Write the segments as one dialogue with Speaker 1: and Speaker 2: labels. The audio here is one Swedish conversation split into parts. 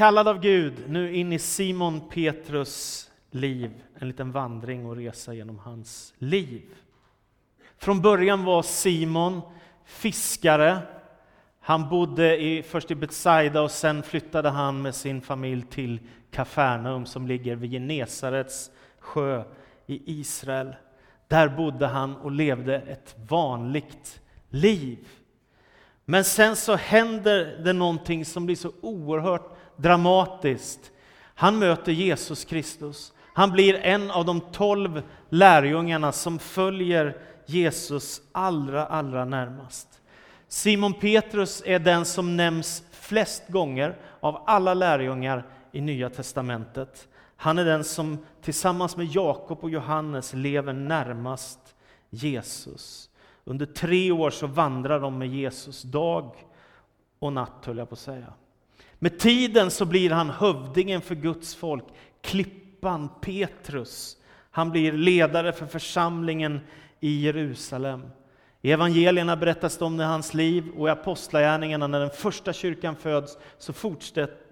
Speaker 1: kallad av Gud nu in i Simon Petrus liv, en liten vandring och resa genom hans liv. Från början var Simon fiskare. Han bodde i, först i Betsaida och sen flyttade han med sin familj till Kafarnaum som ligger vid Genesarets sjö i Israel. Där bodde han och levde ett vanligt liv. Men sen så händer det någonting som blir så oerhört dramatiskt. Han möter Jesus Kristus. Han blir en av de tolv lärjungarna som följer Jesus allra, allra närmast. Simon Petrus är den som nämns flest gånger av alla lärjungar i Nya testamentet. Han är den som tillsammans med Jakob och Johannes lever närmast Jesus. Under tre år så vandrar de med Jesus dag och natt, höll jag på att säga. Med tiden så blir han hövdingen för Guds folk, klippan Petrus. Han blir ledare för församlingen i Jerusalem. I evangelierna berättas det om hans liv och i apostlagärningarna när den första kyrkan föds så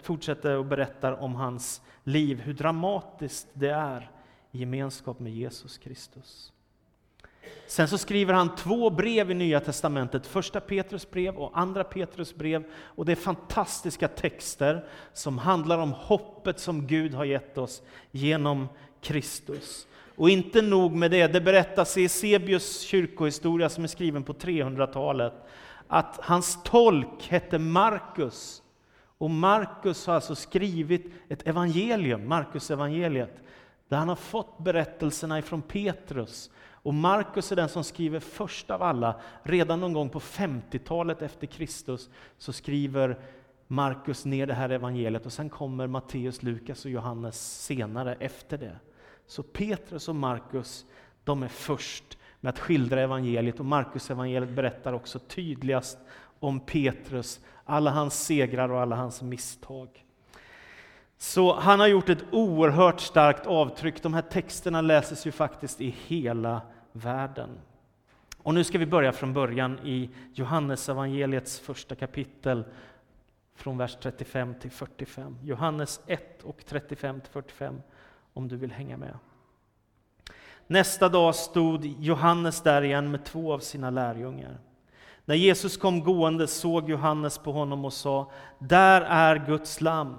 Speaker 1: fortsätter och berättar om hans liv, hur dramatiskt det är i gemenskap med Jesus Kristus. Sen så skriver han två brev i Nya Testamentet, första Petrus brev och andra Petrus brev. Och det är fantastiska texter som handlar om hoppet som Gud har gett oss genom Kristus. Och inte nog med det, det berättas i Esebius kyrkohistoria som är skriven på 300-talet, att hans tolk hette Markus. Och Markus har alltså skrivit ett evangelium, Markus evangeliet, där han har fått berättelserna ifrån Petrus. Och Markus är den som skriver först av alla. Redan någon gång på 50-talet efter Kristus så skriver Markus ner det här evangeliet och sen kommer Matteus, Lukas och Johannes senare efter det. Så Petrus och Markus, de är först med att skildra evangeliet och Markus evangeliet berättar också tydligast om Petrus, alla hans segrar och alla hans misstag. Så han har gjort ett oerhört starkt avtryck. De här texterna läses ju faktiskt i hela världen. Och nu ska vi börja från början i Johannes evangeliets första kapitel från vers 35 till 45. Johannes 1 och 35 till 45 om du vill hänga med. Nästa dag stod Johannes där igen med två av sina lärjungar. När Jesus kom gående såg Johannes på honom och sa, där är Guds lamm.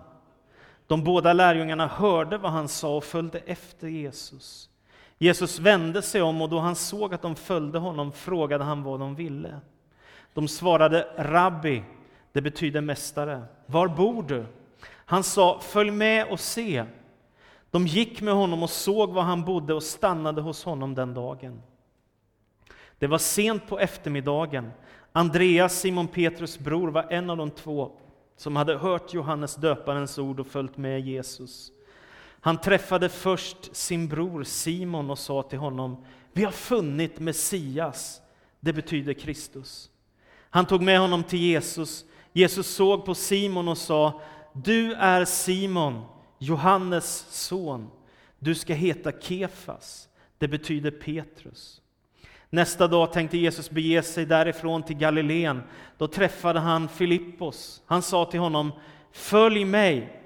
Speaker 1: De båda lärjungarna hörde vad han sa och följde efter Jesus. Jesus vände sig om och då han såg att de följde honom frågade han vad de ville. De svarade Rabbi, det betyder mästare. Var bor du? Han sa, följ med och se. De gick med honom och såg var han bodde och stannade hos honom den dagen. Det var sent på eftermiddagen. Andreas, Simon Petrus bror, var en av de två som hade hört Johannes döparens ord och följt med Jesus. Han träffade först sin bror Simon och sa till honom, vi har funnit Messias, det betyder Kristus. Han tog med honom till Jesus. Jesus såg på Simon och sa, du är Simon, Johannes son. Du ska heta Kefas, det betyder Petrus. Nästa dag tänkte Jesus bege sig därifrån till Galileen. Då träffade han Filippos. Han sa till honom, följ mig.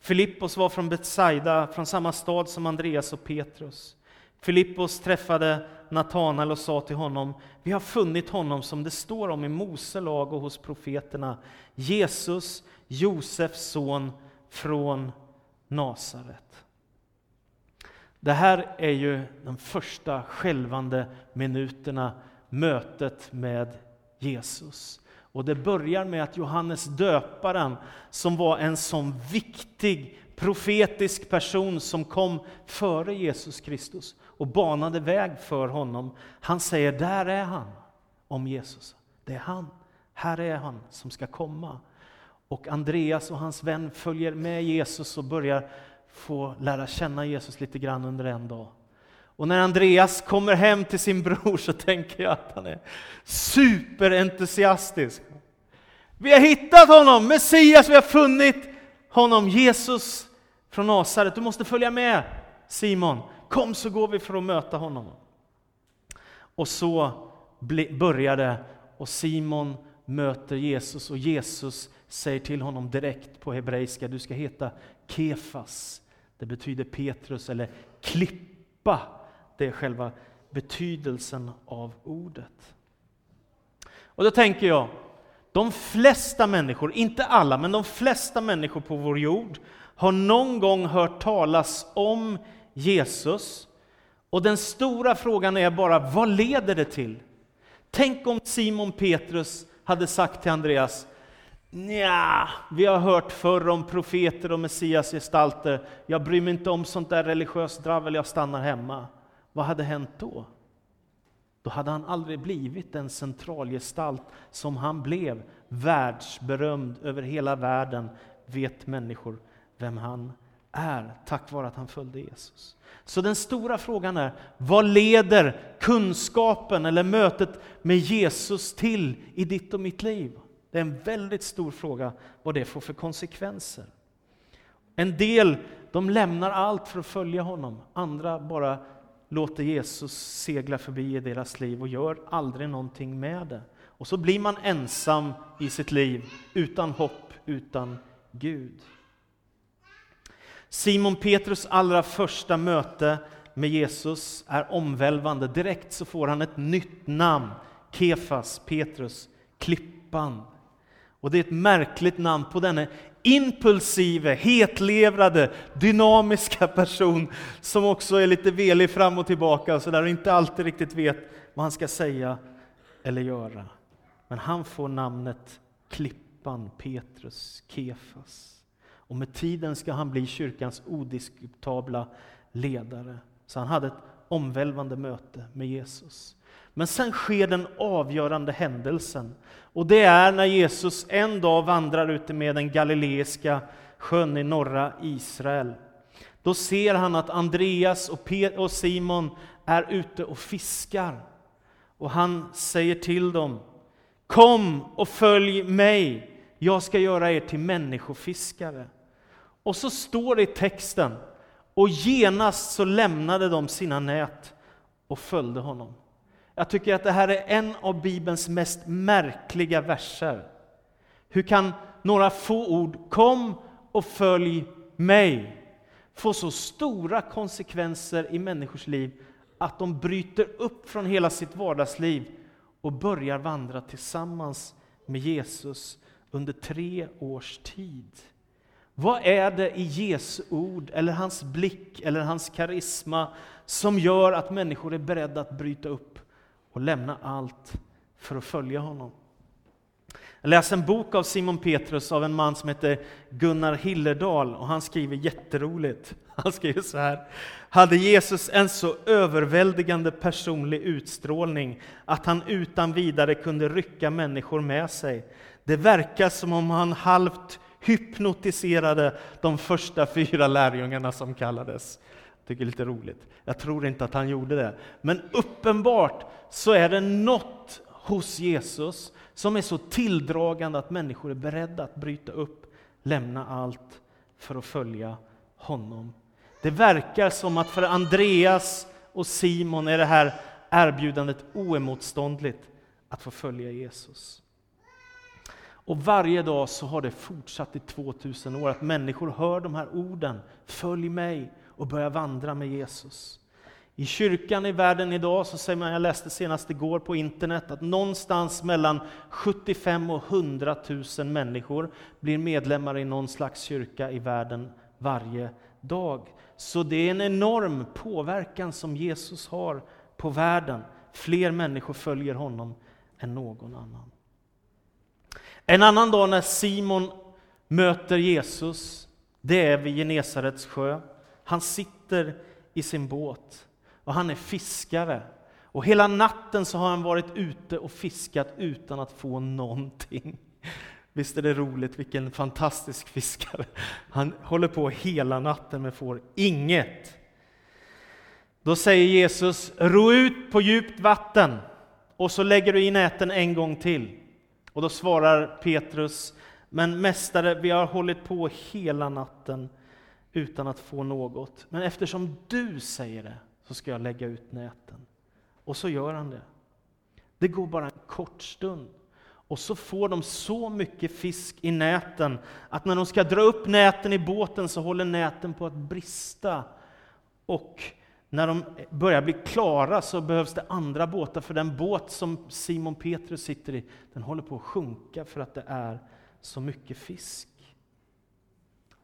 Speaker 1: Filippos var från Betsaida, från samma stad som Andreas och Petrus. Filippos träffade Natanael och sa till honom, vi har funnit honom som det står om i Mose lag och hos profeterna, Jesus, Josefs son från Nasaret. Det här är ju de första skälvande minuterna, mötet med Jesus. Och det börjar med att Johannes döparen, som var en sån viktig profetisk person som kom före Jesus Kristus och banade väg för honom, han säger där är han, om Jesus. Det är han, här är han som ska komma. Och Andreas och hans vän följer med Jesus och börjar få lära känna Jesus lite grann under en dag. Och när Andreas kommer hem till sin bror så tänker jag att han är superentusiastisk. Vi har hittat honom, Messias, vi har funnit honom, Jesus från Nasaret. Du måste följa med Simon. Kom så går vi för att möta honom. Och så börjar det och Simon möter Jesus och Jesus säger till honom direkt på hebreiska, du ska heta Kefas. Det betyder Petrus eller klippa. Det är själva betydelsen av ordet. Och då tänker jag, de flesta människor, inte alla, men de flesta människor på vår jord har någon gång hört talas om Jesus. Och den stora frågan är bara, vad leder det till? Tänk om Simon Petrus hade sagt till Andreas, Nja, vi har hört förr om profeter och messiasgestalter. Jag bryr mig inte om sånt där religiöst dravel, jag stannar hemma. Vad hade hänt då? Då hade han aldrig blivit den centralgestalt som han blev. Världsberömd över hela världen vet människor vem han är, tack vare att han följde Jesus. Så den stora frågan är, vad leder kunskapen eller mötet med Jesus till i ditt och mitt liv? Det är en väldigt stor fråga vad det får för konsekvenser. En del de lämnar allt för att följa honom, andra bara låter Jesus segla förbi i deras liv och gör aldrig någonting med det. Och så blir man ensam i sitt liv, utan hopp, utan Gud. Simon Petrus allra första möte med Jesus är omvälvande. Direkt så får han ett nytt namn, Kefas, Petrus, klippan. Och det är ett märkligt namn på denne impulsive, hetlevrade, dynamiska person som också är lite velig fram och tillbaka så där och inte alltid riktigt vet vad han ska säga eller göra. Men han får namnet Klippan, Petrus, Kefas. Och med tiden ska han bli kyrkans odiskutabla ledare. Så han hade ett omvälvande möte med Jesus. Men sen sker den avgörande händelsen. Och det är när Jesus en dag vandrar ute med den galileiska sjön i norra Israel. Då ser han att Andreas och Simon är ute och fiskar. Och han säger till dem, Kom och följ mig, jag ska göra er till människofiskare. Och så står det i texten, och genast så lämnade de sina nät och följde honom. Jag tycker att det här är en av Bibelns mest märkliga verser. Hur kan några få ord, kom och följ mig, få så stora konsekvenser i människors liv att de bryter upp från hela sitt vardagsliv och börjar vandra tillsammans med Jesus under tre års tid. Vad är det i Jesu ord, eller hans blick, eller hans karisma som gör att människor är beredda att bryta upp och lämna allt för att följa honom? Jag läser en bok av Simon Petrus av en man som heter Gunnar Hillerdal och han skriver jätteroligt. Han skriver så här. Hade Jesus en så överväldigande personlig utstrålning att han utan vidare kunde rycka människor med sig? Det verkar som om han halvt hypnotiserade de första fyra lärjungarna som kallades. Jag tycker det är lite roligt. Jag tror inte att han gjorde det. Men uppenbart så är det något hos Jesus som är så tilldragande att människor är beredda att bryta upp, lämna allt för att följa honom. Det verkar som att för Andreas och Simon är det här erbjudandet oemotståndligt att få följa Jesus. Och varje dag så har det fortsatt i 2000 år att människor hör de här orden, följ mig, och börja vandra med Jesus. I kyrkan i världen idag, så säger man, jag läste senast igår på internet, att någonstans mellan 75 och 100 000 människor blir medlemmar i någon slags kyrka i världen varje dag. Så det är en enorm påverkan som Jesus har på världen. Fler människor följer honom än någon annan. En annan dag när Simon möter Jesus, det är vid Genesarets sjö. Han sitter i sin båt och han är fiskare. Och hela natten så har han varit ute och fiskat utan att få någonting. Visst är det roligt, vilken fantastisk fiskare. Han håller på hela natten men får inget. Då säger Jesus, ro ut på djupt vatten och så lägger du i näten en gång till. Och då svarar Petrus, men mästare, vi har hållit på hela natten utan att få något. Men eftersom du säger det så ska jag lägga ut näten. Och så gör han det. Det går bara en kort stund. Och så får de så mycket fisk i näten att när de ska dra upp näten i båten så håller näten på att brista. Och när de börjar bli klara så behövs det andra båtar, för den båt som Simon Petrus sitter i, den håller på att sjunka för att det är så mycket fisk.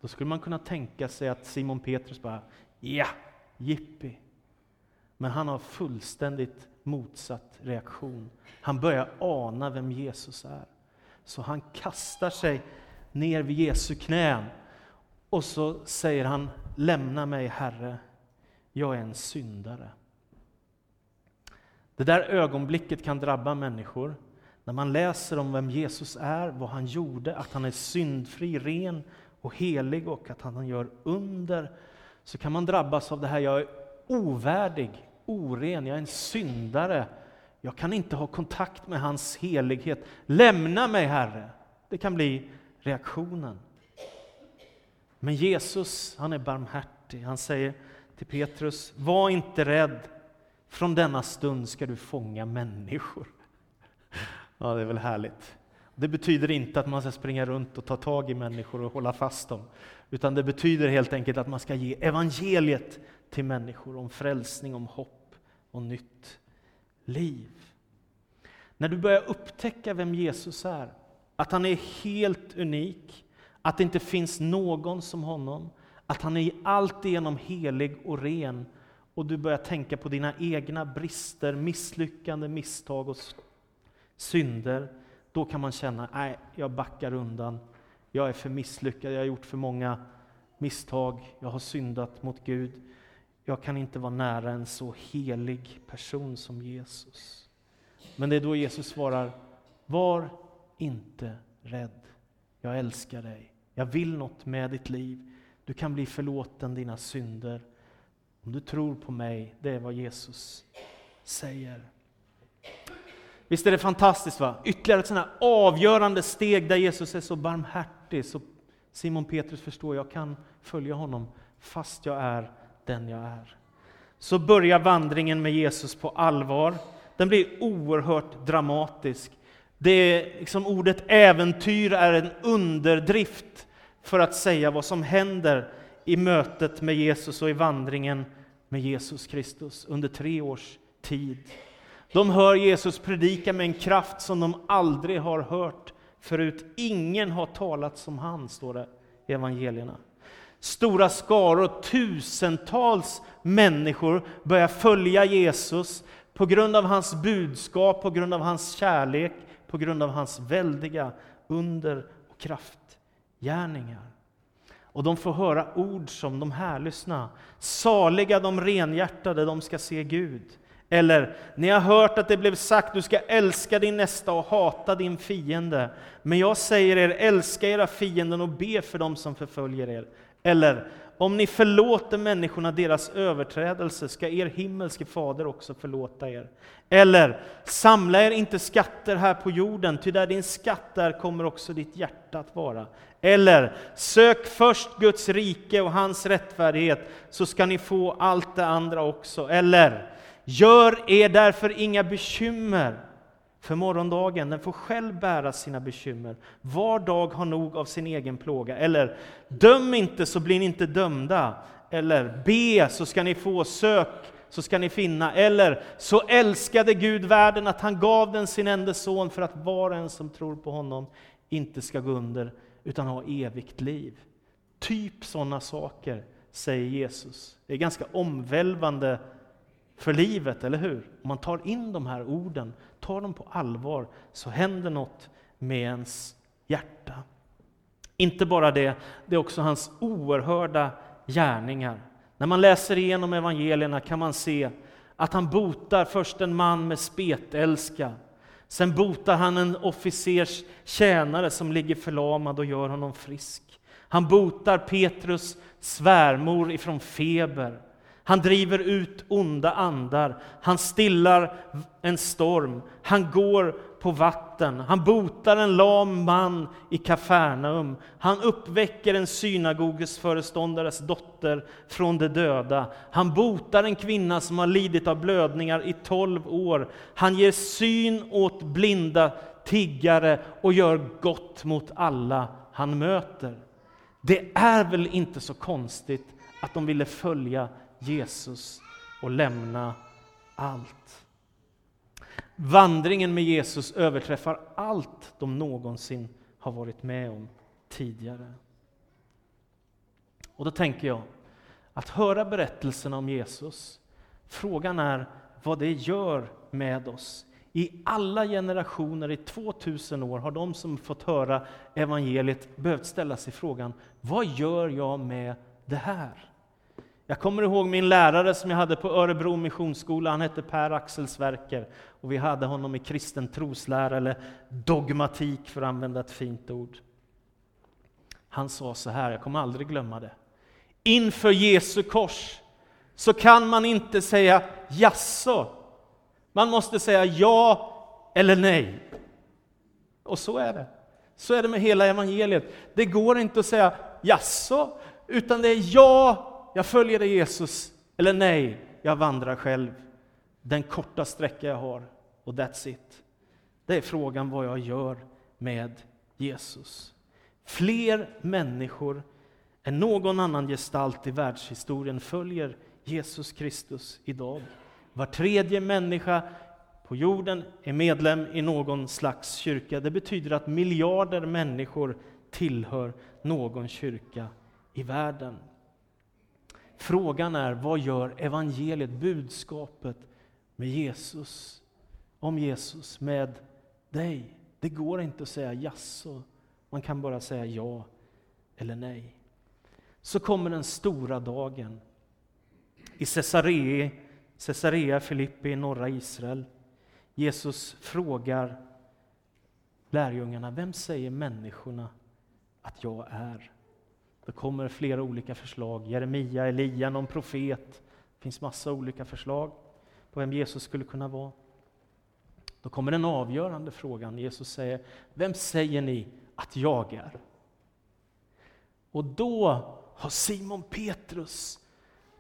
Speaker 1: Då skulle man kunna tänka sig att Simon Petrus bara, ja, jippi. Men han har fullständigt motsatt reaktion. Han börjar ana vem Jesus är. Så han kastar sig ner vid Jesu knän och så säger han, lämna mig Herre, jag är en syndare. Det där ögonblicket kan drabba människor. När man läser om vem Jesus är, vad han gjorde, att han är syndfri, ren och helig och att han gör under, så kan man drabbas av det här, jag är ovärdig, oren, jag är en syndare. Jag kan inte ha kontakt med hans helighet. Lämna mig Herre! Det kan bli reaktionen. Men Jesus, han är barmhärtig. Han säger till Petrus, var inte rädd. Från denna stund ska du fånga människor. Ja, det är väl härligt. Det betyder inte att man ska springa runt och ta tag i människor och hålla fast dem. Utan det betyder helt enkelt att man ska ge evangeliet till människor om frälsning, om hopp och nytt liv. När du börjar upptäcka vem Jesus är, att han är helt unik, att det inte finns någon som honom, att han är alltigenom helig och ren och du börjar tänka på dina egna brister, misslyckande, misstag och synder, då kan man känna, nej, jag backar undan. Jag är för misslyckad, jag har gjort för många misstag, jag har syndat mot Gud. Jag kan inte vara nära en så helig person som Jesus. Men det är då Jesus svarar, var inte rädd. Jag älskar dig. Jag vill något med ditt liv. Du kan bli förlåten dina synder. Om du tror på mig, det är vad Jesus säger. Visst är det fantastiskt? va? Ytterligare ett här avgörande steg där Jesus är så barmhärtig. Så Simon Petrus förstår, jag kan följa honom fast jag är den jag är. Så börjar vandringen med Jesus på allvar. Den blir oerhört dramatisk. Det är liksom ordet äventyr är en underdrift för att säga vad som händer i mötet med Jesus och i vandringen med Jesus Kristus under tre års tid. De hör Jesus predika med en kraft som de aldrig har hört förut. Ingen har talat som han, står det i evangelierna. Stora skaror, tusentals människor börjar följa Jesus på grund av hans budskap, på grund av hans kärlek, på grund av hans väldiga under och kraftgärningar. Och de får höra ord som de här, lyssna. Saliga de renhjärtade, de ska se Gud. Eller, ni har hört att det blev sagt, du ska älska din nästa och hata din fiende. Men jag säger er, älska era fienden och be för dem som förföljer er. Eller, om ni förlåter människorna deras överträdelse ska er himmelske fader också förlåta er. Eller, samla er inte skatter här på jorden, ty där din skatt är kommer också ditt hjärta att vara. Eller, sök först Guds rike och hans rättfärdighet, så ska ni få allt det andra också. Eller, gör er därför inga bekymmer för morgondagen, den får själv bära sina bekymmer. Var dag har nog av sin egen plåga. Eller, döm inte så blir ni inte dömda. Eller, be så ska ni få, sök så ska ni finna. Eller, så älskade Gud världen att han gav den sin enda son för att var och en som tror på honom inte ska gå under utan ha evigt liv. Typ sådana saker, säger Jesus. Det är ganska omvälvande för livet, eller hur? Om man tar in de här orden, tar dem på allvar, så händer något med ens hjärta. Inte bara det, det är också hans oerhörda gärningar. När man läser igenom evangelierna kan man se att han botar först en man med spetälska. Sen botar han en officers tjänare som ligger förlamad och gör honom frisk. Han botar Petrus svärmor ifrån feber. Han driver ut onda andar, han stillar en storm, han går på vatten, han botar en lam man i Kafarnaum, han uppväcker en synagogesföreståndares dotter från de döda, han botar en kvinna som har lidit av blödningar i tolv år, han ger syn åt blinda tiggare och gör gott mot alla han möter. Det är väl inte så konstigt att de ville följa Jesus och lämna allt. Vandringen med Jesus överträffar allt de någonsin har varit med om tidigare. Och då tänker jag, att höra berättelserna om Jesus, frågan är vad det gör med oss. I alla generationer, i 2000 år, har de som fått höra evangeliet behövt ställa sig frågan, vad gör jag med det här? Jag kommer ihåg min lärare som jag hade på Örebro Missionsskola, han hette Per Axel Sverker, och vi hade honom i kristen troslära, eller dogmatik för att använda ett fint ord. Han sa så här, jag kommer aldrig glömma det. Inför Jesu kors så kan man inte säga jaså. Man måste säga ja eller nej. Och så är det. Så är det med hela evangeliet. Det går inte att säga jaså, utan det är ja, jag följer dig Jesus, eller nej, jag vandrar själv. Den korta sträcka jag har, och that's it. Det är frågan vad jag gör med Jesus. Fler människor än någon annan gestalt i världshistorien följer Jesus Kristus idag. Var tredje människa på jorden är medlem i någon slags kyrka. Det betyder att miljarder människor tillhör någon kyrka i världen. Frågan är, vad gör evangeliet, budskapet med Jesus, om Jesus, med dig? Det går inte att säga jaså, man kan bara säga ja eller nej. Så kommer den stora dagen i Caesarea, Caesarea Filippi i norra Israel. Jesus frågar lärjungarna, vem säger människorna att jag är? Det kommer flera olika förslag. Jeremia, Elia, någon profet. Det finns massa olika förslag på vem Jesus skulle kunna vara. Då kommer den avgörande frågan. Jesus säger, vem säger ni att jag är? Och då har Simon Petrus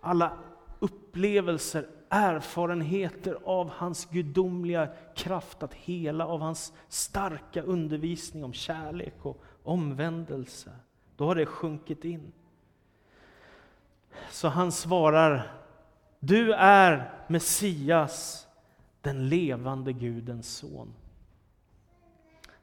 Speaker 1: alla upplevelser, erfarenheter av hans gudomliga kraft att hela, av hans starka undervisning om kärlek och omvändelse. Då har det sjunkit in. Så han svarar, du är Messias, den levande Gudens son.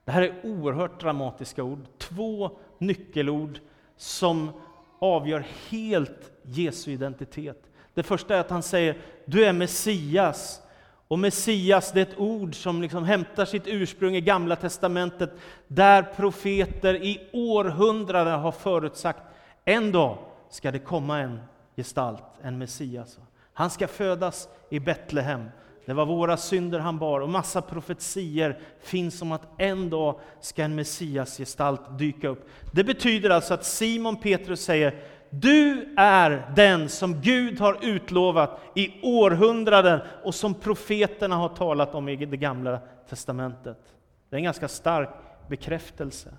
Speaker 1: Det här är oerhört dramatiska ord, två nyckelord som avgör helt Jesu identitet. Det första är att han säger, du är Messias. Och Messias, det är ett ord som liksom hämtar sitt ursprung i Gamla Testamentet, där profeter i århundraden har förutsagt, en dag ska det komma en gestalt, en Messias. Han ska födas i Betlehem. Det var våra synder han bar, och massa profetier finns om att en dag ska en Messias gestalt dyka upp. Det betyder alltså att Simon Petrus säger, du är den som Gud har utlovat i århundraden och som profeterna har talat om i det gamla testamentet. Det är en ganska stark bekräftelse.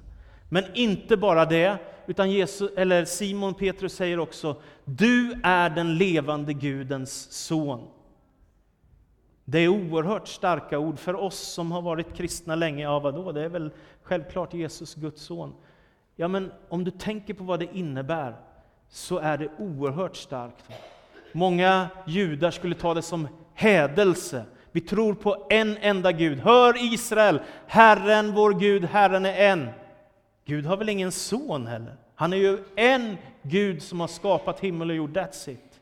Speaker 1: Men inte bara det, utan Jesus, eller Simon Petrus säger också, du är den levande Gudens son. Det är oerhört starka ord för oss som har varit kristna länge. Ja, vadå? Det är väl självklart Jesus, Guds son. Ja, men om du tänker på vad det innebär, så är det oerhört starkt. Många judar skulle ta det som hädelse. Vi tror på en enda Gud. Hör Israel, Herren vår Gud, Herren är en. Gud har väl ingen son heller? Han är ju en Gud som har skapat himmel och jord, that's it.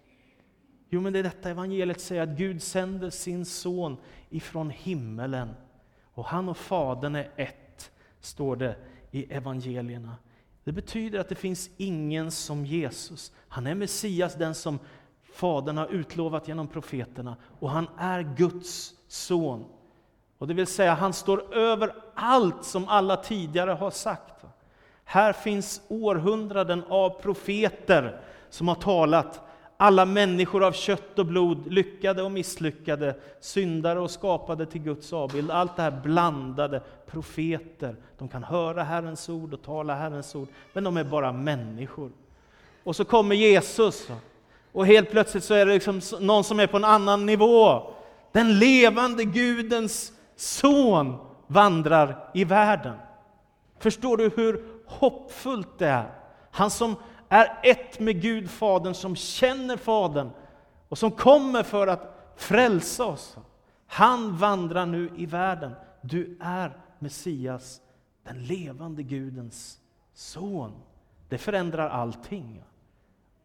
Speaker 1: Jo, men det är detta evangeliet säger, att Gud sänder sin son ifrån himmelen. Och han och Fadern är ett, står det i evangelierna. Det betyder att det finns ingen som Jesus. Han är Messias, den som Fadern har utlovat genom profeterna, och han är Guds son. Och det vill säga, han står över allt som alla tidigare har sagt. Här finns århundraden av profeter som har talat alla människor av kött och blod, lyckade och misslyckade, syndare och skapade till Guds avbild. Allt det här blandade profeter. De kan höra Herrens ord och tala Herrens ord, men de är bara människor. Och så kommer Jesus, och helt plötsligt så är det liksom någon som är på en annan nivå. Den levande Gudens son. vandrar i världen. Förstår du hur hoppfullt det är? Han som är ett med Gud, Fadern, som känner Fadern och som kommer för att frälsa oss. Han vandrar nu i världen. Du är Messias, den levande Gudens son. Det förändrar allting.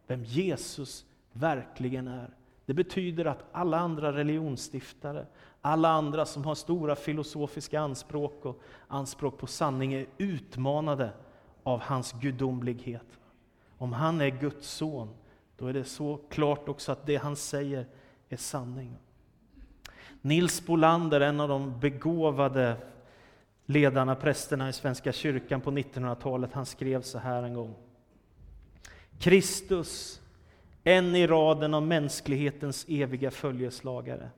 Speaker 1: Vem Jesus verkligen är. Det betyder att alla andra religionsstiftare, alla andra som har stora filosofiska anspråk och anspråk på sanning är utmanade av hans gudomlighet. Om han är Guds son, då är det så klart också att det han säger är sanning. Nils Bolander, en av de begåvade ledarna, prästerna i Svenska kyrkan på 1900-talet, han skrev så här en gång. Kristus, en i raden av mänsklighetens eviga följeslagare.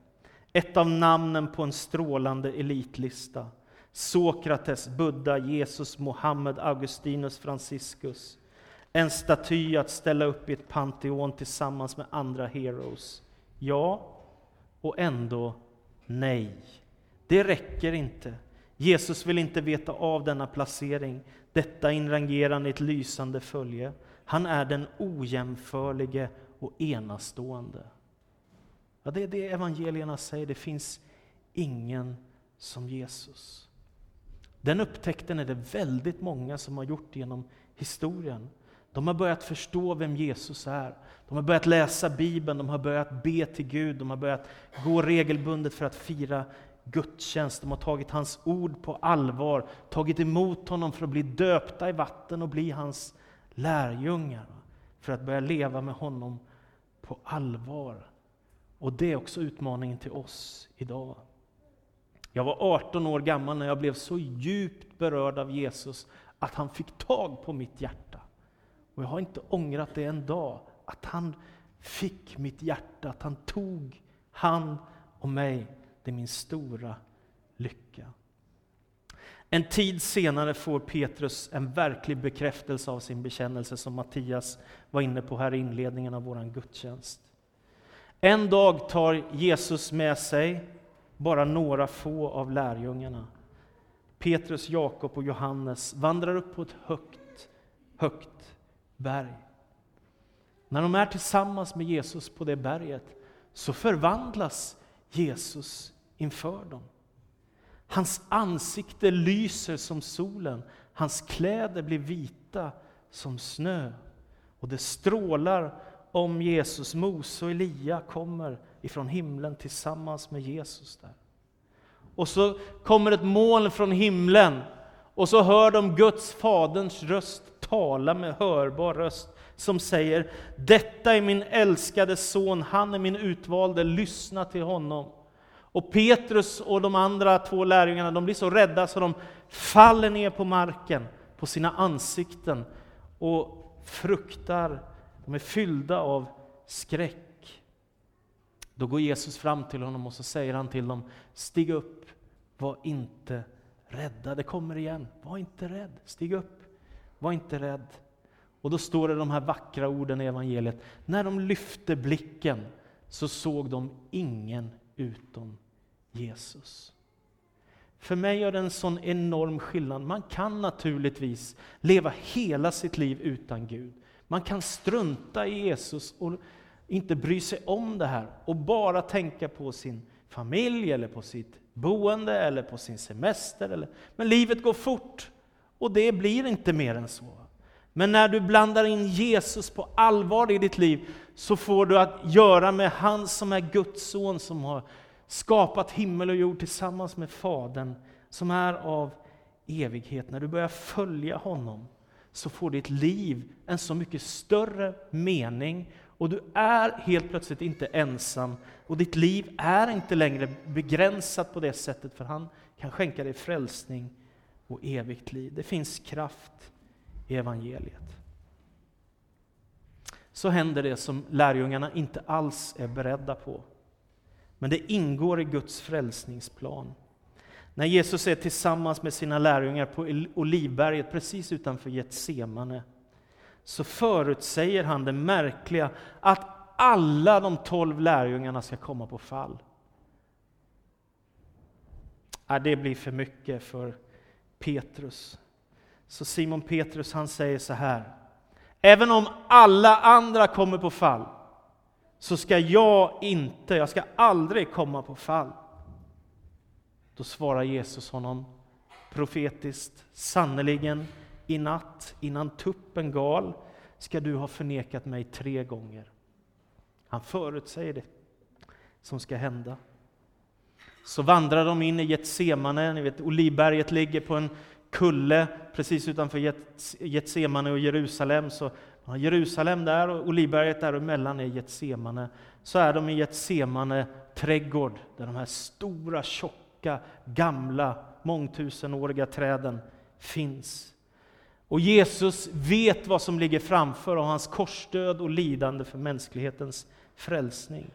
Speaker 1: Ett av namnen på en strålande elitlista. Sokrates, Buddha, Jesus, Mohammed, Augustinus, Franciscus. En staty att ställa upp i ett Pantheon tillsammans med andra heroes. Ja, och ändå nej. Det räcker inte. Jesus vill inte veta av denna placering, detta inrangerande i ett lysande följe. Han är den ojämförlige och enastående. Ja, det är det evangelierna säger, det finns ingen som Jesus. Den upptäckten är det väldigt många som har gjort genom historien. De har börjat förstå vem Jesus är. De har börjat läsa Bibeln, de har börjat be till Gud, de har börjat gå regelbundet för att fira gudstjänst. De har tagit hans ord på allvar, tagit emot honom för att bli döpta i vatten och bli hans lärjungar. För att börja leva med honom på allvar. Och det är också utmaningen till oss idag. Jag var 18 år gammal när jag blev så djupt berörd av Jesus att han fick tag på mitt hjärta. Och jag har inte ångrat det en dag, att han fick mitt hjärta, att han tog hand om mig. Det är min stora lycka. En tid senare får Petrus en verklig bekräftelse av sin bekännelse som Mattias var inne på här i inledningen av vår gudstjänst. En dag tar Jesus med sig bara några få av lärjungarna. Petrus, Jakob och Johannes vandrar upp på ett högt, högt berg. När de är tillsammans med Jesus på det berget så förvandlas Jesus inför dem. Hans ansikte lyser som solen, hans kläder blir vita som snö. Och det strålar om Jesus. Mose och Elia kommer ifrån himlen tillsammans med Jesus där. Och så kommer ett moln från himlen och så hör de Guds faderns röst tala med hörbar röst som säger Detta är min älskade son, han är min utvalde, lyssna till honom. Och Petrus och de andra två lärjungarna de blir så rädda så de faller ner på marken, på sina ansikten och fruktar. De är fyllda av skräck. Då går Jesus fram till honom och så säger han till dem, stig upp, var inte rädda. Det kommer igen, var inte rädd, stig upp, var inte rädd. Och då står det de här vackra orden i evangeliet. När de lyfte blicken så såg de ingen utom Jesus. För mig gör det en sån enorm skillnad. Man kan naturligtvis leva hela sitt liv utan Gud. Man kan strunta i Jesus och inte bry sig om det här och bara tänka på sin familj eller på sitt boende eller på sin semester. Eller, men livet går fort och det blir inte mer än så. Men när du blandar in Jesus på allvar i ditt liv så får du att göra med han som är Guds son som har skapat himmel och jord tillsammans med Fadern som är av evighet. När du börjar följa honom så får ditt liv en så mycket större mening och du är helt plötsligt inte ensam och ditt liv är inte längre begränsat på det sättet för han kan skänka dig frälsning och evigt liv. Det finns kraft i evangeliet. Så händer det som lärjungarna inte alls är beredda på. Men det ingår i Guds frälsningsplan. När Jesus är tillsammans med sina lärjungar på Olivberget precis utanför Getsemane så förutsäger han det märkliga att alla de tolv lärjungarna ska komma på fall. Ja, det blir för mycket för Petrus. Så Simon Petrus han säger så här. Även om alla andra kommer på fall, så ska jag inte, jag ska aldrig komma på fall. Då svarar Jesus honom profetiskt, sannerligen i natt innan tuppen gal ska du ha förnekat mig tre gånger. Han förutsäger det som ska hända. Så vandrar de in i Getsemane, ni vet Olivberget ligger på en kulle precis utanför Getsemane och Jerusalem. Så Jerusalem där och Olivberget däremellan är Getsemane. Så är de i Getsemane trädgård där de här stora, tjocka, gamla, mångtusenåriga träden finns. Och Jesus vet vad som ligger framför av hans korsdöd och lidande för mänsklighetens frälsning.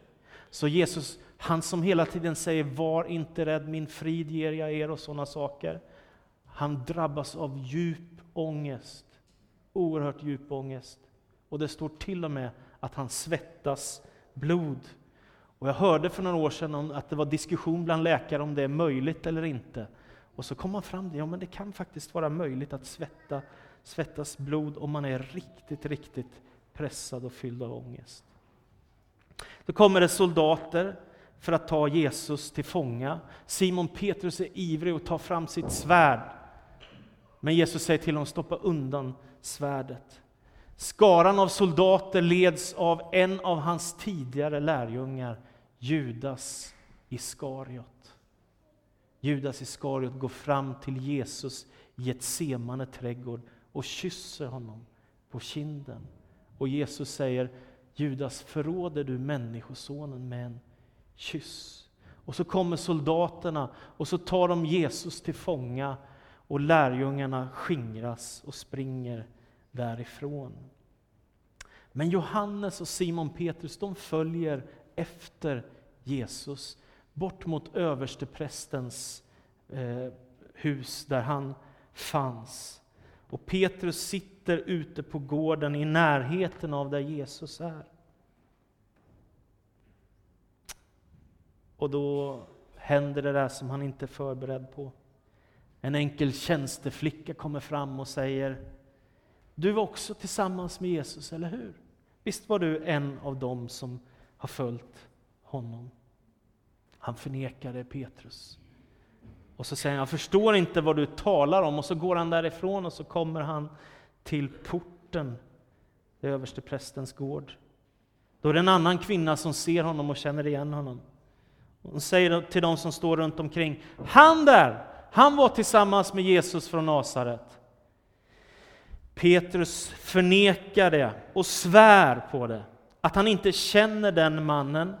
Speaker 1: Så Jesus, han som hela tiden säger var inte rädd, min frid ger jag er och sådana saker. Han drabbas av djup ångest, oerhört djup ångest. Och det står till och med att han svettas blod. Och jag hörde för några år sedan att det var diskussion bland läkare om det är möjligt eller inte. Och så kom man fram till ja men det kan faktiskt vara möjligt att svetta, svettas blod om man är riktigt, riktigt pressad och fylld av ångest. Då kommer det soldater för att ta Jesus till fånga. Simon Petrus är ivrig att ta fram sitt svärd. Men Jesus säger till honom, stoppa undan svärdet. Skaran av soldater leds av en av hans tidigare lärjungar, Judas Iskariot. Judas Iskariot går fram till Jesus i ett semane trädgård och kysser honom på kinden. Och Jesus säger, Judas, förråder du Människosonen med en kyss? Och så kommer soldaterna och så tar de Jesus till fånga och lärjungarna skingras och springer därifrån. Men Johannes och Simon Petrus de följer efter Jesus bort mot översteprästens eh, hus där han fanns. Och Petrus sitter ute på gården i närheten av där Jesus är. Och då händer det där som han inte är förberedd på. En enkel tjänsteflicka kommer fram och säger Du var också tillsammans med Jesus, eller hur? Visst var du en av dem som har följt honom? Han förnekade Petrus. Och så säger han, jag förstår inte vad du talar om. Och så går han därifrån och så kommer han till porten, det överste prästens gård. Då är det en annan kvinna som ser honom och känner igen honom. Hon säger till de som står runt omkring, han där, han var tillsammans med Jesus från Nasaret. Petrus förnekar det och svär på det, att han inte känner den mannen.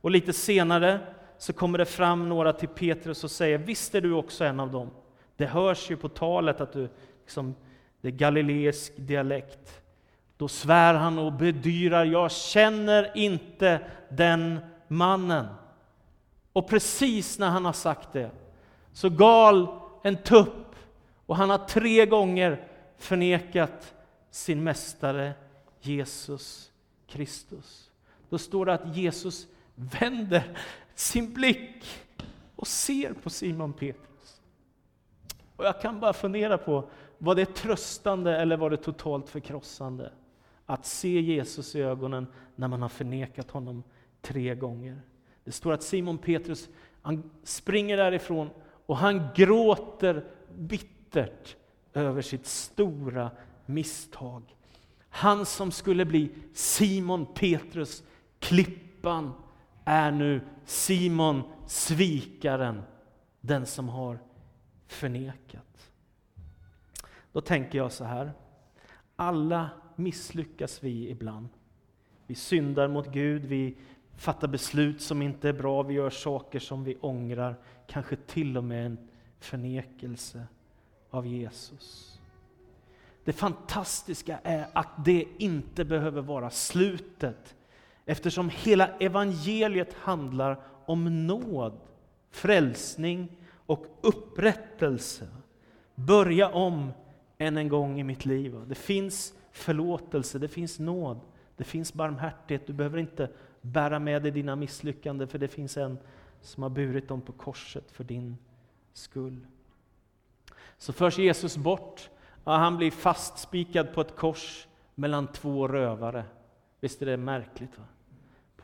Speaker 1: Och lite senare så kommer det fram några till Petrus och säger, visst är du också en av dem? Det hörs ju på talet att du, liksom, det är galileisk dialekt. Då svär han och bedyrar, jag känner inte den mannen. Och precis när han har sagt det, så gal en tupp och han har tre gånger förnekat sin mästare Jesus Kristus. Då står det att Jesus vänder sin blick och ser på Simon Petrus. Och jag kan bara fundera på, var det tröstande eller var det totalt förkrossande? Att se Jesus i ögonen när man har förnekat honom tre gånger. Det står att Simon Petrus han springer därifrån och han gråter bittert över sitt stora misstag. Han som skulle bli Simon Petrus, klippan, är nu Simon svikaren, den som har förnekat. Då tänker jag så här, alla misslyckas vi ibland. Vi syndar mot Gud, vi fattar beslut som inte är bra, vi gör saker som vi ångrar, kanske till och med en förnekelse av Jesus. Det fantastiska är att det inte behöver vara slutet, eftersom hela evangeliet handlar om nåd, frälsning och upprättelse. Börja om än en gång i mitt liv. Det finns förlåtelse, det finns nåd, det finns barmhärtighet. Du behöver inte bära med dig dina misslyckanden, för det finns en som har burit dem på korset för din skull. Så förs Jesus bort. Ja, han blir fastspikad på ett kors mellan två rövare. Visst är det märkligt? Va?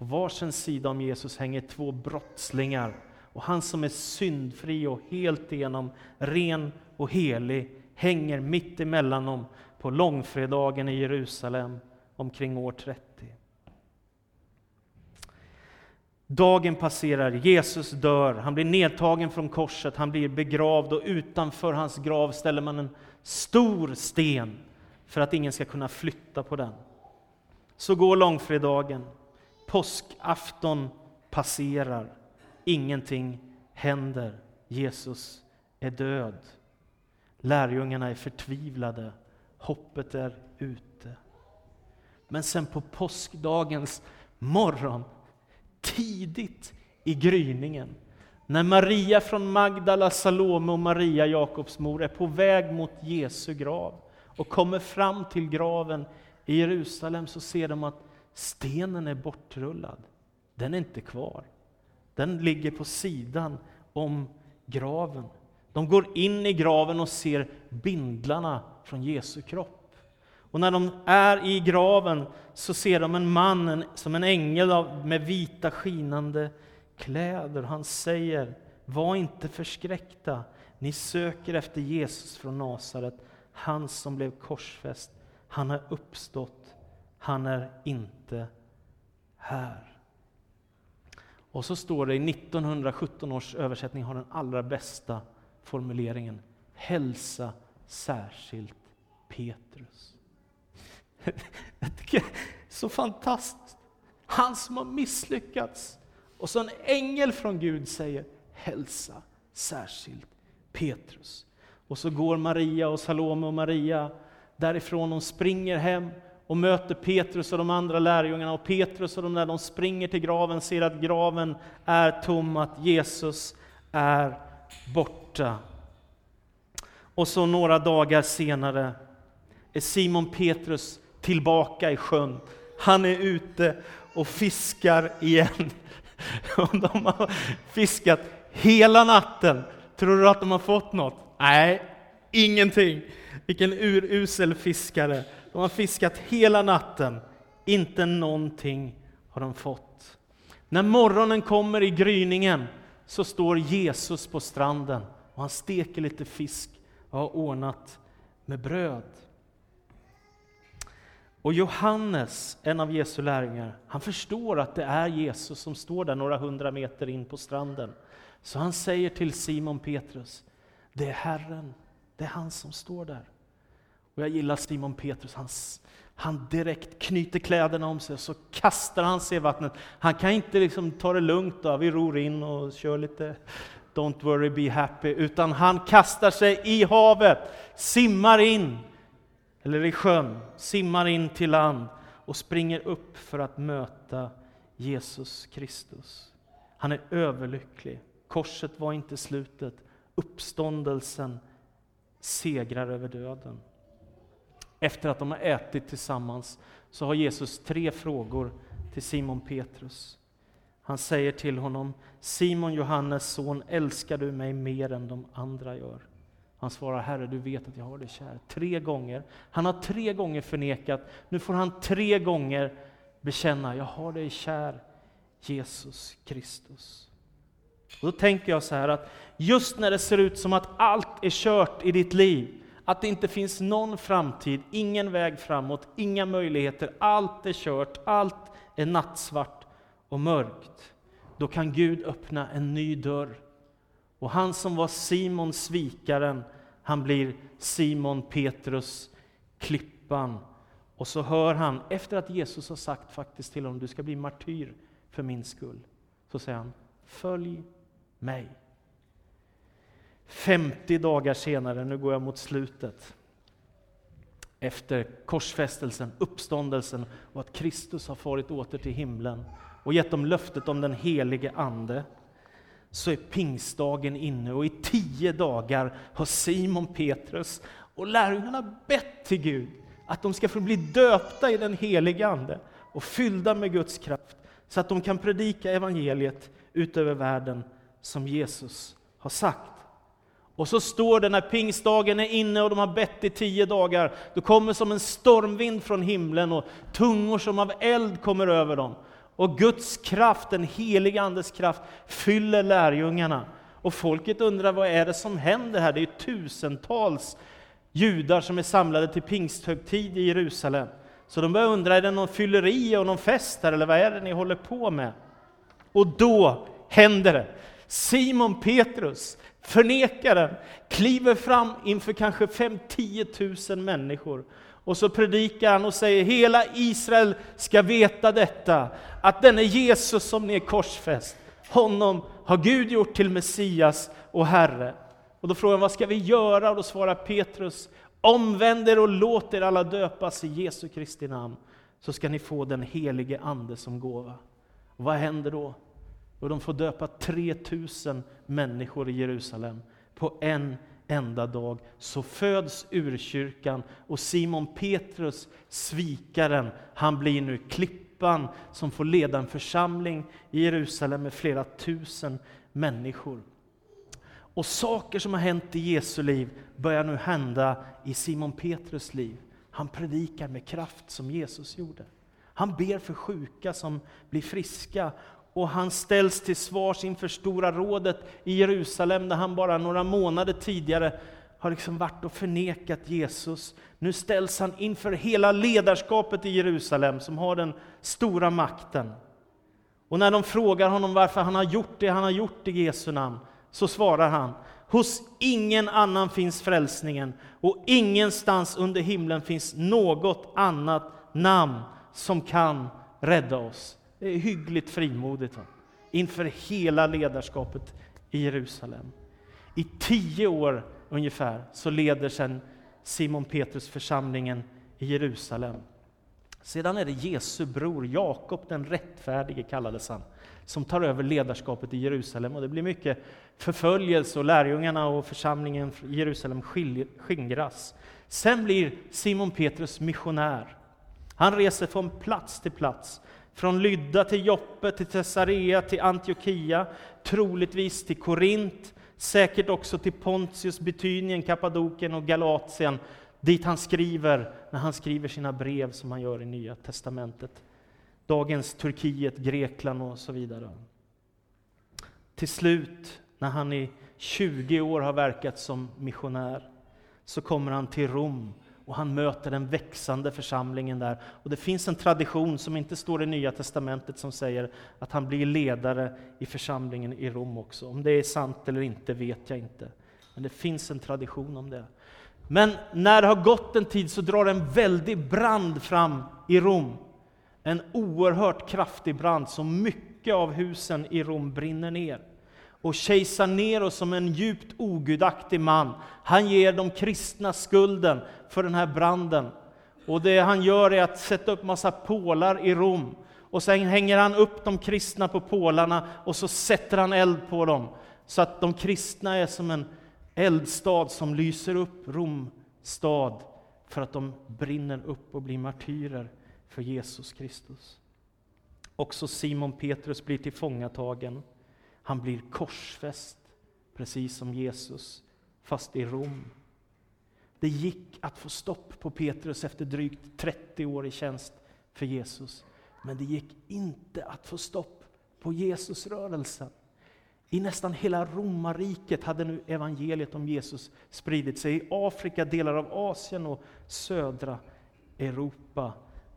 Speaker 1: På varsin sida om Jesus hänger två brottslingar och han som är syndfri och helt igenom ren och helig hänger mitt emellan dem på långfredagen i Jerusalem omkring år 30. Dagen passerar, Jesus dör, han blir nedtagen från korset, han blir begravd och utanför hans grav ställer man en stor sten för att ingen ska kunna flytta på den. Så går långfredagen, påskafton passerar, ingenting händer, Jesus är död. Lärjungarna är förtvivlade, hoppet är ute. Men sen på påskdagens morgon, tidigt i gryningen, när Maria från Magdala, Salome och Maria, Jakobs mor, är på väg mot Jesu grav och kommer fram till graven i Jerusalem så ser de att stenen är bortrullad. Den är inte kvar. Den ligger på sidan om graven. De går in i graven och ser bindlarna från Jesu kropp. Och när de är i graven så ser de en man en, som en ängel med vita skinande kläder. Han säger, var inte förskräckta, ni söker efter Jesus från Nasaret, han som blev korsfäst. Han har uppstått, han är inte här. Och så står det i 1917 års översättning, har den allra bästa formuleringen. Hälsa särskilt Petrus. så fantastiskt. Han som har misslyckats. Och så en ängel från Gud säger hälsa särskilt Petrus. Och så går Maria och Salome och Maria därifrån. De springer hem och möter Petrus och de andra lärjungarna. Och Petrus och de där de springer till graven, ser att graven är tom, att Jesus är borta. Och så några dagar senare är Simon Petrus tillbaka i sjön. Han är ute och fiskar igen. de har fiskat hela natten. Tror du att de har fått något? Nej, ingenting. Vilken urusel fiskare. De har fiskat hela natten. Inte någonting har de fått. När morgonen kommer i gryningen så står Jesus på stranden och han steker lite fisk och har ordnat med bröd. Och Johannes, en av Jesu lärjungar, han förstår att det är Jesus som står där några hundra meter in på stranden. Så han säger till Simon Petrus, det är Herren, det är han som står där. Och jag gillar Simon Petrus, han, han direkt knyter kläderna om sig och så kastar han sig i vattnet. Han kan inte liksom ta det lugnt, då. vi ror in och kör lite Don't worry, be happy, utan han kastar sig i havet, simmar in, eller i sjön, simmar in till land och springer upp för att möta Jesus Kristus. Han är överlycklig. Korset var inte slutet, uppståndelsen segrar över döden. Efter att de har ätit tillsammans så har Jesus tre frågor till Simon Petrus. Han säger till honom, Simon Johannes son, älskar du mig mer än de andra gör? Han svarar, Herre du vet att jag har dig kär. Tre gånger. Han har tre gånger förnekat, nu får han tre gånger bekänna, jag har dig kär, Jesus Kristus. Och då tänker jag så här att just när det ser ut som att allt är kört i ditt liv, att det inte finns någon framtid, ingen väg framåt, inga möjligheter, allt är kört, allt är nattsvart och mörkt. Då kan Gud öppna en ny dörr. Och han som var Simon svikaren, han blir Simon Petrus, klippan. Och så hör han, efter att Jesus har sagt faktiskt till honom, du ska bli martyr för min skull. Så säger han, följ mig. 50 dagar senare, nu går jag mot slutet, efter korsfästelsen, uppståndelsen och att Kristus har farit åter till himlen och gett dem löftet om den helige Ande, så är pingstdagen inne och i tio dagar har Simon Petrus och lärjungarna bett till Gud att de ska få bli döpta i den helige Ande och fyllda med Guds kraft så att de kan predika evangeliet utöver världen som Jesus har sagt. Och så står det när pingstdagen är inne och de har bett i tio dagar, då kommer som en stormvind från himlen och tungor som av eld kommer över dem. Och Guds kraft, den heliga Andes kraft, fyller lärjungarna. Och folket undrar vad är det som händer här? Det är tusentals judar som är samlade till pingsthögtid i Jerusalem. Så de börjar undra, är det någon fylleri och någon fest här, eller vad är det ni håller på med? Och då händer det. Simon Petrus, förnekaren, kliver fram inför kanske 5-10 000 människor. Och så predikar han och säger, hela Israel ska veta detta, att denne Jesus som ni är korsfäst, honom har Gud gjort till Messias och Herre. Och då frågar han, vad ska vi göra? Och då svarar Petrus, omvänd er och låt er alla döpas i Jesu Kristi namn, så ska ni få den helige Ande som gåva. Och vad händer då? Och de får döpa 3000 människor i Jerusalem på en enda dag. Så föds urkyrkan och Simon Petrus, svikaren, han blir nu klippan som får leda en församling i Jerusalem med flera tusen människor. Och saker som har hänt i Jesu liv börjar nu hända i Simon Petrus liv. Han predikar med kraft som Jesus gjorde. Han ber för sjuka som blir friska och han ställs till svars inför Stora rådet i Jerusalem där han bara några månader tidigare har liksom varit och förnekat Jesus. Nu ställs han inför hela ledarskapet i Jerusalem som har den stora makten. Och när de frågar honom varför han har gjort det han har gjort i Jesu namn, så svarar han, hos ingen annan finns frälsningen och ingenstans under himlen finns något annat namn som kan rädda oss. Det är hyggligt frimodigt va? inför hela ledarskapet i Jerusalem. I tio år ungefär så leder sedan Simon Petrus församlingen i Jerusalem. Sedan är det Jesu bror Jakob den rättfärdige, kallades han, som tar över ledarskapet i Jerusalem. Och det blir mycket förföljelse och lärjungarna och församlingen i Jerusalem skingras. Sen blir Simon Petrus missionär. Han reser från plats till plats från Lydda till Joppe, till Caesarea, till Antiochia, troligtvis till Korint, säkert också till Pontius, Betynien, Kappadokien och Galatien, dit han skriver när han skriver sina brev som han gör i Nya Testamentet. Dagens Turkiet, Grekland och så vidare. Till slut, när han i 20 år har verkat som missionär, så kommer han till Rom och han möter den växande församlingen där. Och det finns en tradition som inte står i Nya Testamentet som säger att han blir ledare i församlingen i Rom också. Om det är sant eller inte vet jag inte. Men det finns en tradition om det. Men när det har gått en tid så drar en väldig brand fram i Rom. En oerhört kraftig brand, så mycket av husen i Rom brinner ner och kejsar Nero som en djupt ogudaktig man, han ger de kristna skulden för den här branden. Och det han gör är att sätta upp massa pålar i Rom. Och sen hänger han upp de kristna på pålarna och så sätter han eld på dem. Så att de kristna är som en eldstad som lyser upp Rom stad för att de brinner upp och blir martyrer för Jesus Kristus. Också Simon Petrus blir tillfångatagen. Han blir korsfäst, precis som Jesus, fast i Rom. Det gick att få stopp på Petrus efter drygt 30 år i tjänst för Jesus. Men det gick inte att få stopp på Jesusrörelsen. I nästan hela romarriket hade nu evangeliet om Jesus spridit sig. I Afrika, delar av Asien och södra Europa.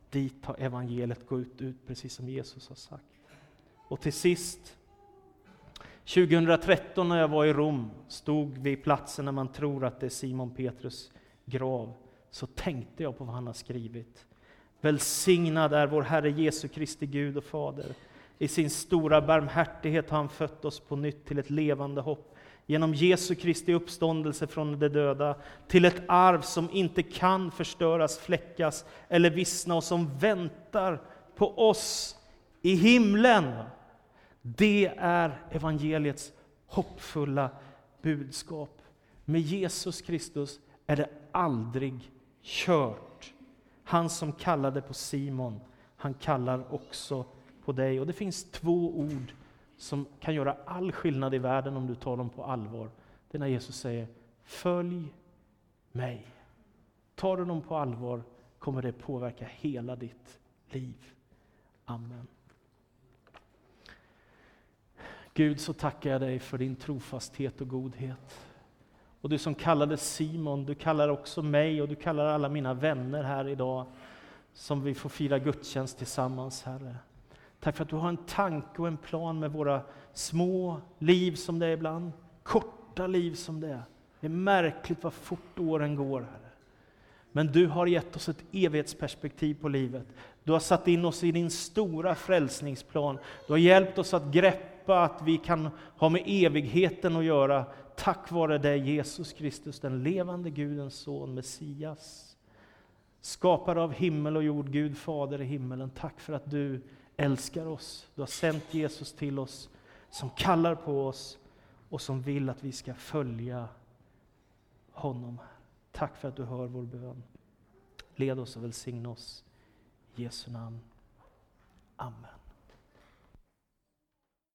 Speaker 1: Dit har evangeliet gått ut, precis som Jesus har sagt. Och till sist 2013 när jag var i Rom, stod vid platsen när man tror att det är Simon Petrus grav, så tänkte jag på vad han har skrivit. Välsignad är vår Herre Jesu Kristi Gud och Fader. I sin stora barmhärtighet har han fött oss på nytt till ett levande hopp genom Jesu Kristi uppståndelse från de döda till ett arv som inte kan förstöras, fläckas eller vissna och som väntar på oss i himlen. Det är evangeliets hoppfulla budskap. Med Jesus Kristus är det aldrig kört. Han som kallade på Simon, han kallar också på dig. Och det finns två ord som kan göra all skillnad i världen om du tar dem på allvar. det är när Jesus säger Följ mig. Tar du dem på allvar kommer det påverka hela ditt liv. Amen. Gud, så tackar jag dig för din trofasthet och godhet. Och du som kallade Simon, du kallar också mig och du kallar alla mina vänner här idag som vi får fira gudstjänst tillsammans, Herre. Tack för att du har en tanke och en plan med våra små liv som det är ibland, korta liv som det är. Det är märkligt vad fort åren går, Herre. Men du har gett oss ett evighetsperspektiv på livet. Du har satt in oss i din stora frälsningsplan. Du har hjälpt oss att greppa att vi kan ha med evigheten att göra tack vare dig Jesus Kristus, den levande Gudens son, Messias. Skapare av himmel och jord, Gud Fader i himmelen. Tack för att du älskar oss. Du har sänt Jesus till oss, som kallar på oss och som vill att vi ska följa honom. Tack för att du hör vår bön. Led oss och välsigna oss. I Jesu namn. Amen.